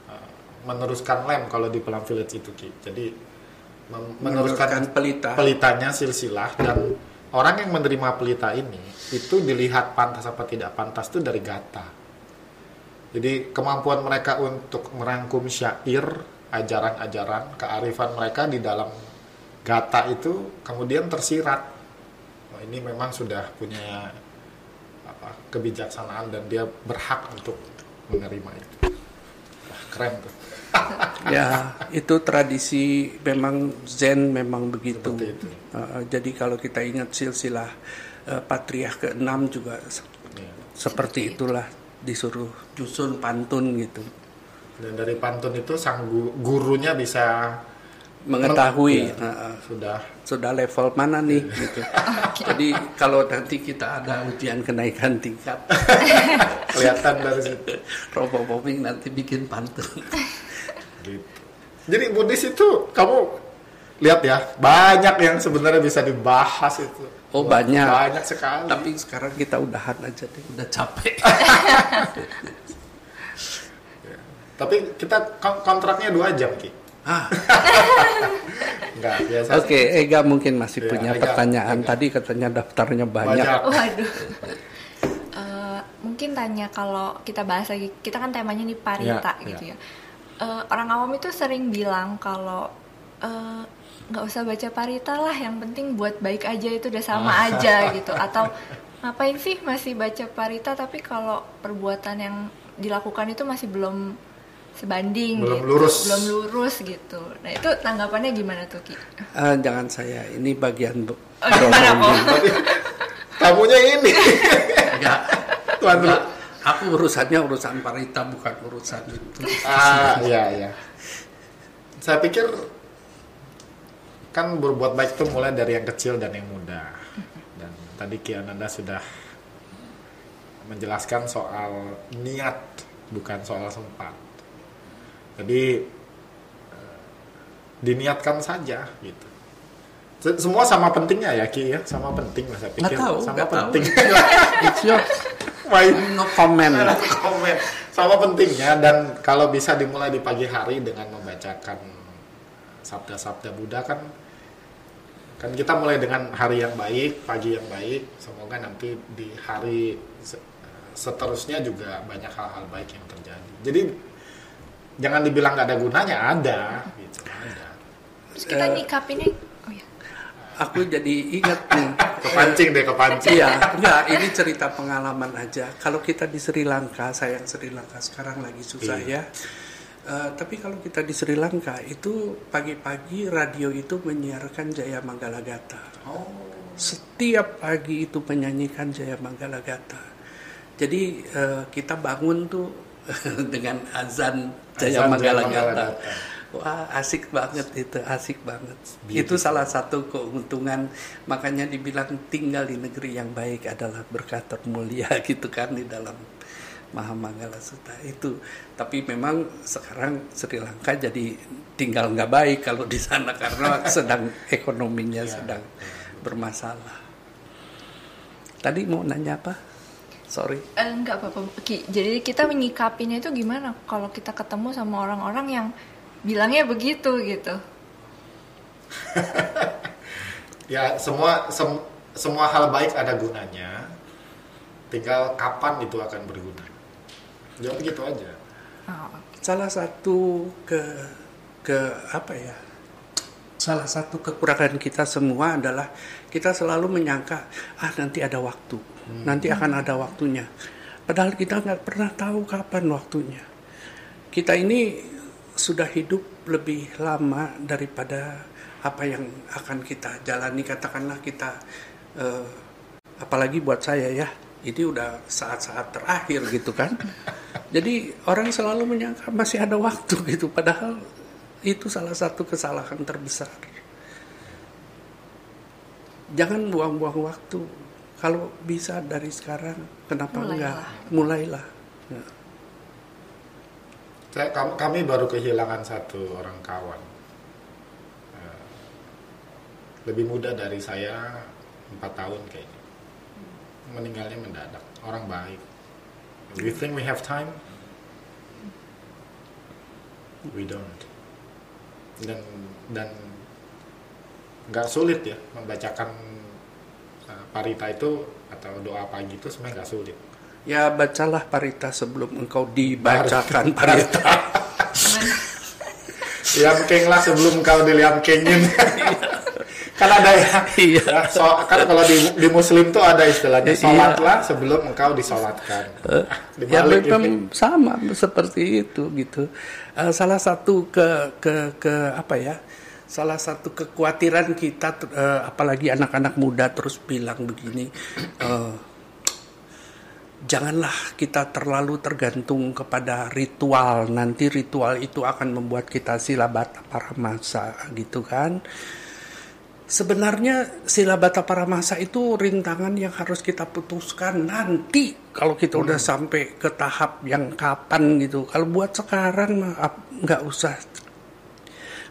uh, meneruskan lem kalau di Pelam Village itu Ki. Jadi meneruskan Meneruskan pelita. pelitanya silsilah dan orang yang menerima pelita ini itu dilihat pantas apa tidak pantas itu dari gata. Jadi kemampuan mereka untuk merangkum syair, ajaran-ajaran, kearifan mereka di dalam gata itu kemudian tersirat. Oh, ini memang sudah punya apa, kebijaksanaan dan dia berhak untuk menerima itu. Wah, keren tuh. ya itu tradisi memang Zen memang begitu. Uh, jadi kalau kita ingat silsilah uh, patriarh ke-6 juga se- Iya. seperti itulah disuruh nyusun pantun gitu. Dan dari pantun itu sang gu- gurunya bisa Mengetahui Iya. uh, sudah sudah level mana nih gitu. Jadi kalau nanti kita ada ujian kenaikan tingkat, kelihatan dari situ. Robo Bombing nanti bikin pantun. Gitu. Jadi Buddhis itu kamu lihat ya banyak yang sebenarnya bisa dibahas itu. Oh, banyak. Banyak sekali. Tapi sekarang kita udahan aja deh, udah capek. Tapi kita kon- kontraknya dua jam ki. Ah, Enggak biasa. Oke, Ega mungkin masih Iya, punya Ega, pertanyaan. Ega. Tadi katanya daftarnya banyak. Banyak. Waduh. Eh, mungkin tanya kalau kita bahas lagi, kita kan temanya nih parita Ya, gitu ya. Eh, orang awam itu sering bilang kalau eh, nggak usah baca parita lah, yang penting buat baik aja itu udah sama Ah. aja gitu. Atau ngapain sih masih baca parita tapi kalau perbuatan yang dilakukan itu masih belum sebanding, Belum gitu. lurus. belum lurus gitu. Nah itu tanggapannya gimana tuh Ki? Ah, jangan saya, ini bagian bu- Oh, gimana, tamunya ini. Enggak, Tuan dulu. enggak. Aku urusannya urusan parita bukan urusan itu. Ah, iya iya. Saya pikir kan berbuat baik itu mulai dari yang kecil dan yang muda. Dan tadi Ki Ananda sudah menjelaskan soal niat bukan soal sempat. Jadi eh, diniatkan saja gitu. Se- Semua sama pentingnya ya Ki ya, sama penting lah saya Nggak pikir. tahu, sama nggak tahu. penting. It's your Main no comment. komen sama pentingnya dan kalau bisa dimulai di pagi hari dengan membacakan sabda-sabda Buddha kan kan kita mulai dengan hari yang baik pagi yang baik semoga nanti di hari se- seterusnya juga banyak hal-hal baik yang terjadi jadi jangan dibilang nggak ada gunanya ada gitu ada Terus kita Eh, nyikapinnya, oh ya. Aku jadi ingat nih. kepancing deh kepancing Iya, enggak, ini cerita pengalaman aja. Kalau kita di Sri Lanka, sayang Sri Lanka sekarang lagi susah Iya. ya. Eh, tapi kalau kita di Sri Lanka itu pagi-pagi radio itu menyiarkan Jaya Manggala Gata. Setiap pagi itu menyanyikan Jaya Manggala Gata. Jadi eh, kita bangun tuh dengan azan Jaya Azan Manggala Jaya Manggala Gata. Gata. Wah asik banget itu, asik banget. Itu salah satu keuntungan, makanya dibilang tinggal di negeri yang baik adalah berkat termulia gitu kan di dalam Mahamanggala Sutta itu. Tapi memang sekarang Sri Lanka jadi tinggal nggak baik kalau di sana karena sedang ekonominya sedang bermasalah. Tadi mau nanya apa? Sorry. Eh, enggak apa-apa. Jadi kita menyikapinya itu gimana kalau kita ketemu sama orang-orang yang bilangnya begitu gitu. ya semua sem- semua hal baik ada gunanya tinggal kapan itu akan berguna jawab gitu aja Oh, salah satu ke ke apa ya salah satu kekurangan kita semua adalah kita selalu menyangka ah nanti ada waktu. Nanti akan ada waktunya. Padahal kita nggak pernah tahu kapan waktunya. Kita ini sudah hidup lebih lama daripada apa yang akan kita jalani katakanlah kita eh, apalagi buat saya ya ini udah saat-saat terakhir gitu kan. Jadi orang selalu menyangka masih ada waktu gitu padahal itu salah satu kesalahan terbesar jangan buang-buang waktu kalau bisa dari sekarang kenapa Mulailah. enggak mulailah Ya. Saya, kam- kami baru kehilangan satu orang kawan. Eh, Lebih muda dari saya empat tahun kayaknya. Meninggalnya mendadak. Orang baik. We think we have time. We don't. Dan dan nggak sulit ya membacakan eh, parita itu atau doa pagi itu sebenarnya nggak sulit. ya bacalah parita sebelum engkau dibacakan parita Liam King lah sebelum kau di Liam Kingin. kan ada ya, Iya. ya, so- kan kalau di, di Muslim tuh ada istilahnya Iya. sholatlah sebelum engkau disolatkan. ya Dibalik memang ini. sama seperti itu gitu Eh, salah satu ke ke ke apa ya salah satu kekhawatiran kita eh, apalagi anak-anak muda terus bilang begini eh, janganlah kita terlalu tergantung kepada ritual. Nanti ritual itu akan membuat kita silabata para masa gitu kan. Sebenarnya silabata para masa itu rintangan yang harus kita putuskan nanti kalau kita udah sampai ke tahap yang kapan gitu. Kalau buat sekarang nggak usah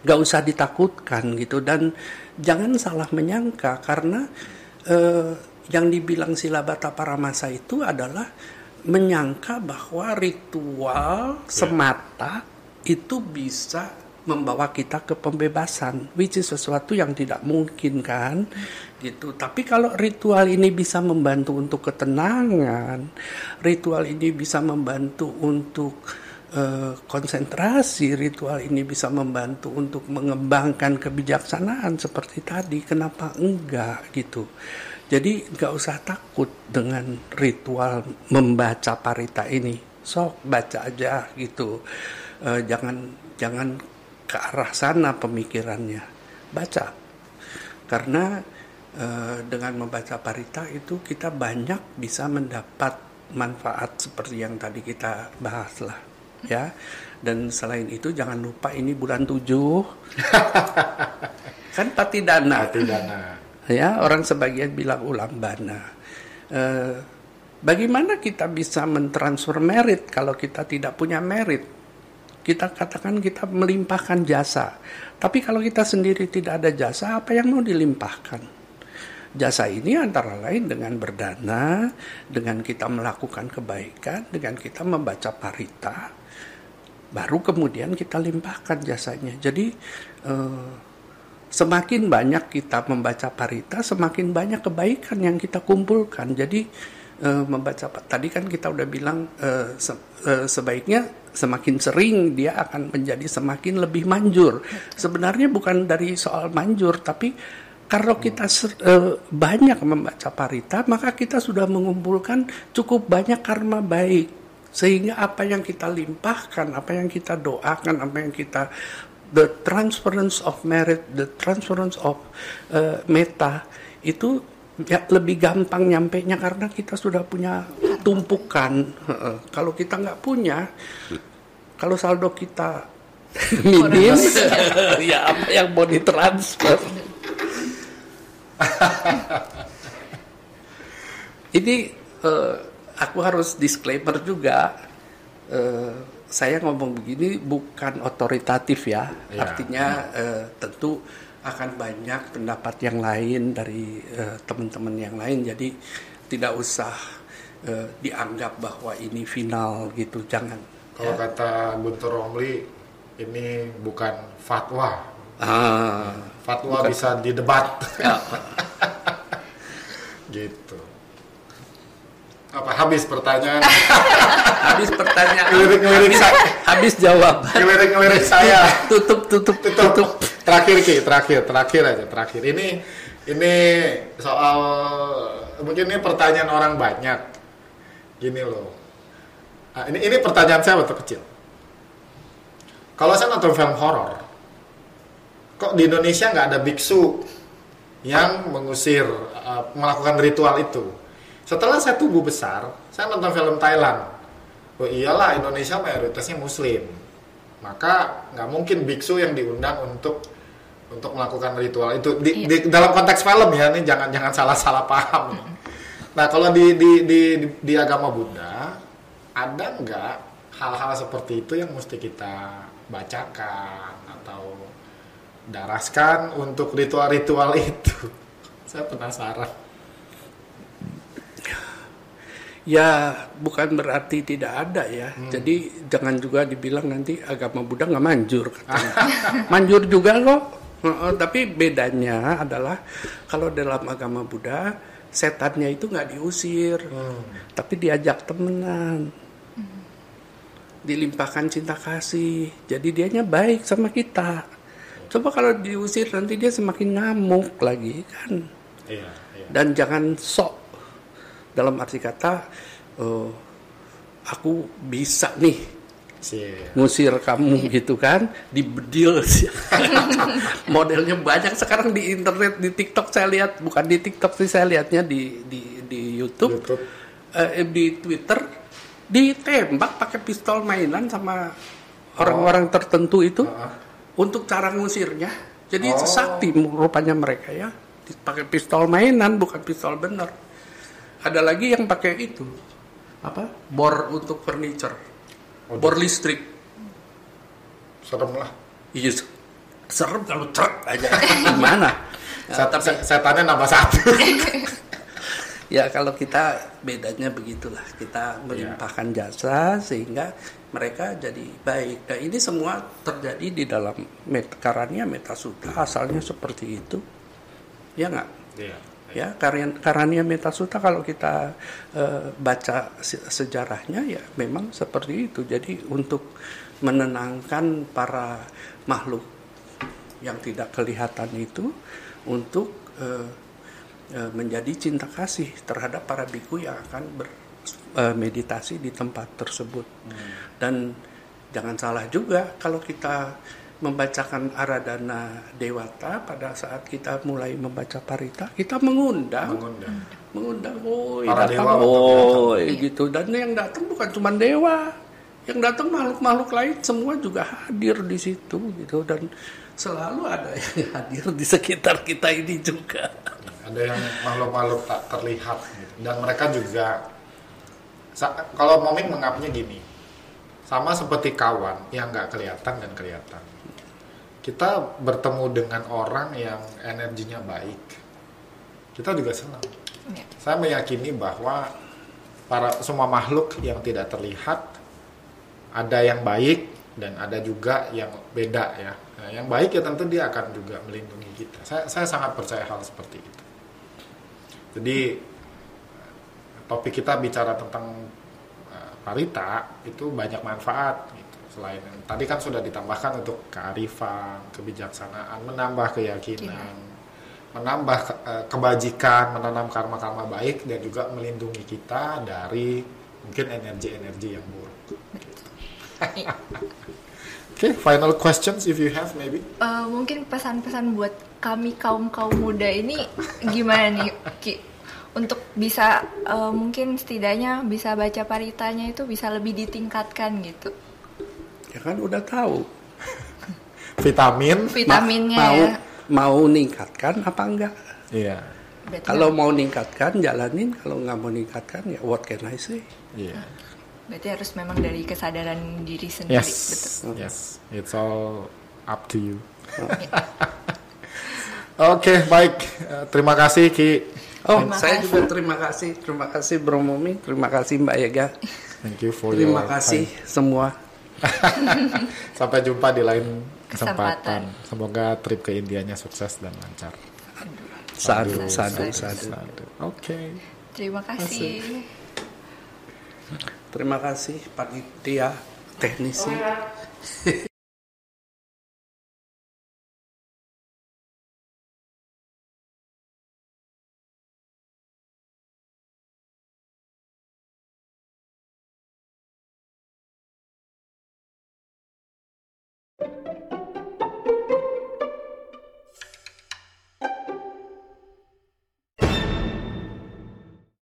nggak usah ditakutkan gitu. Dan jangan salah menyangka karena eh, yang dibilang silabata para masa itu adalah menyangka bahwa ritual semata itu bisa membawa kita ke pembebasan which is sesuatu yang tidak mungkin kan? Gitu. Tapi kalau ritual ini bisa membantu untuk ketenangan ritual ini bisa membantu untuk konsentrasi ritual ini bisa membantu untuk mengembangkan kebijaksanaan seperti tadi. Kenapa enggak gitu? Jadi nggak usah takut dengan ritual membaca parita ini. Sok baca aja gitu. Eh, jangan jangan ke arah sana pemikirannya. Baca. Karena eh, dengan membaca parita itu kita banyak bisa mendapat manfaat seperti yang tadi kita bahas lah ya. Dan selain itu jangan lupa ini bulan 7 kan patidana. Hati dana. ya orang sebagian bilang ulambana. Eh, bagaimana kita bisa mentransfer merit kalau kita tidak punya merit? Kita katakan kita melimpahkan jasa. Tapi kalau kita sendiri tidak ada jasa apa yang mau dilimpahkan? Jasa ini antara lain dengan berdana dengan kita melakukan kebaikan dengan kita membaca parita baru kemudian kita limpahkan jasanya jadi eh, semakin banyak kita membaca parita, semakin banyak kebaikan yang kita kumpulkan. Jadi eh, membaca tadi kan kita udah bilang eh, se- sebaiknya semakin sering dia akan menjadi semakin lebih manjur. Sebenarnya bukan dari soal manjur, tapi kalau kita banyak membaca parita, maka kita sudah mengumpulkan cukup banyak karma baik sehingga apa yang kita limpahkan, apa yang kita doakan, apa yang kita the transference of merit, the transference of uh, meta itu ya lebih gampang nyampe nya karena kita sudah punya tumpukan. Kalau kita nggak punya, kalau saldo kita minim, ya apa yang mau ditransfer? Ini eh, aku harus disclaimer juga. eh, saya ngomong begini bukan otoritatif ya, Iya. artinya eh, tentu akan banyak pendapat yang lain dari eh, teman-teman yang lain, jadi tidak usah eh, dianggap bahwa ini final gitu, jangan. Kalau kata Guntur Romli, ini bukan fatwa. Ah, Fatwa Bukan. bisa didebat. ya, gitu. Apa habis pertanyaan? habis pertanyaan, Ngelirik-ngelirik habis, saya. habis jawab, Ngelirik-ngelirik saya. tutup, tutup, tutup tutup. terakhir ki terakhir terakhir aja terakhir ini ini soal mungkin ini pertanyaan orang banyak gini loh Ah, ini ini pertanyaan saya waktu kecil kalau saya nonton film horor kok di Indonesia nggak ada biksu yang mengusir uh, melakukan ritual itu. Setelah saya tumbuh besar, saya nonton film Thailand. Oh iyalah Indonesia mayoritasnya Muslim, maka nggak mungkin biksu yang diundang untuk untuk melakukan ritual itu di, Iya. di dalam konteks film ya ini jangan jangan salah salah paham. ya. Nah kalau di di, di di di agama Buddha ada nggak hal-hal seperti itu yang mesti kita bacakan atau daraskan untuk ritual-ritual itu? Saya penasaran. Ya, bukan berarti tidak ada ya. Jadi jangan juga dibilang nanti agama Buddha nggak manjur. katanya. manjur juga kok. Heeh, tapi bedanya adalah kalau dalam agama Buddha setannya itu nggak diusir, tapi diajak temenan, dilimpahkan cinta kasih. Jadi dianya baik sama kita. Coba kalau diusir nanti dia semakin ngamuk lagi kan Iya, iya. dan jangan sok dalam arti kata eh, aku bisa nih ngusir kamu gitu kan dibedil modelnya banyak sekarang di internet di TikTok saya lihat. Bukan di TikTok sih saya lihatnya di di di YouTube, YouTube. eh, di Twitter ditembak pakai pistol mainan sama orang-orang tertentu itu Ah. untuk cara ngusirnya. Jadi Oh. sakti rupanya mereka ya pakai pistol mainan bukan pistol bener ada lagi yang pakai itu. Apa? Bor untuk furniture. Oh, bor listrik. Serem lah. iya serem kalau truk aja. Gimana? Ya, Set- tapi set- setannya nambah satu. ya kalau kita bedanya begitulah. Kita melimpahkan jasa sehingga mereka jadi baik. Nah ini semua terjadi di dalam met karania metasuta asalnya seperti itu. Ya nggak? Iya. Ya. Karania metasuta kalau kita eh, baca se- sejarahnya ya memang seperti itu. Jadi untuk menenangkan para makhluk yang tidak kelihatan itu untuk eh, eh, menjadi cinta kasih terhadap para biku yang akan bermeditasi di tempat tersebut. Dan jangan salah juga kalau kita membacakan Aradana Dewata pada saat kita mulai membaca Parita kita mengundang. Mengundang. mengundang woi Para datang woi gitu. Dan yang datang bukan cuma dewa. Yang datang makhluk-makhluk lain semua juga hadir di situ gitu. Dan selalu ada yang hadir di sekitar kita ini juga. Ada yang makhluk-makhluk tak terlihat gitu. dan mereka juga kalau moming menganggapnya gini sama seperti kawan yang nggak kelihatan dan kelihatan kita bertemu dengan orang yang energinya baik kita juga senang Ya. saya meyakini bahwa para semua makhluk yang tidak terlihat ada yang baik dan ada juga yang beda ya. Nah, yang baik ya tentu dia akan juga melindungi kita. Saya, saya sangat percaya hal seperti itu. Jadi topik kita bicara tentang uh, parita itu banyak manfaat gitu. Selain tadi kan sudah ditambahkan untuk kearifan, kebijaksanaan, menambah keyakinan, menambah ke- eh, kebajikan, menanam karma-karma baik dan juga melindungi kita dari mungkin energi-energi yang buruk. Oke, final questions if you have maybe. Eh, mungkin pesan-pesan buat kami kaum kaum muda ini gimana nih Ki? Untuk bisa eh, mungkin setidaknya bisa baca paritanya itu bisa lebih ditingkatkan gitu ya kan udah tahu Vitamin. Ma- vitaminnya mau ya mau ningkatkan apa enggak Iya. Berarti kalau mau ningkatkan jalanin kalau nggak mau ningkatkan ya what can I say Iya. berarti harus memang dari kesadaran diri sendiri Yes. betul Yes. It's all up to you. Oke, baik. Eh, terima kasih Ki. oh Terima saya kasih. juga terima kasih terima kasih Bro Momi terima kasih Mbak Ega Thank you for terima your kasih time. semua Sampai jumpa di lain Kesempatan. kesempatan. Semoga trip ke Indianya sukses dan lancar. sadu sadu Sadu. sadu Oke. terima kasih terima kasih panitia teknisi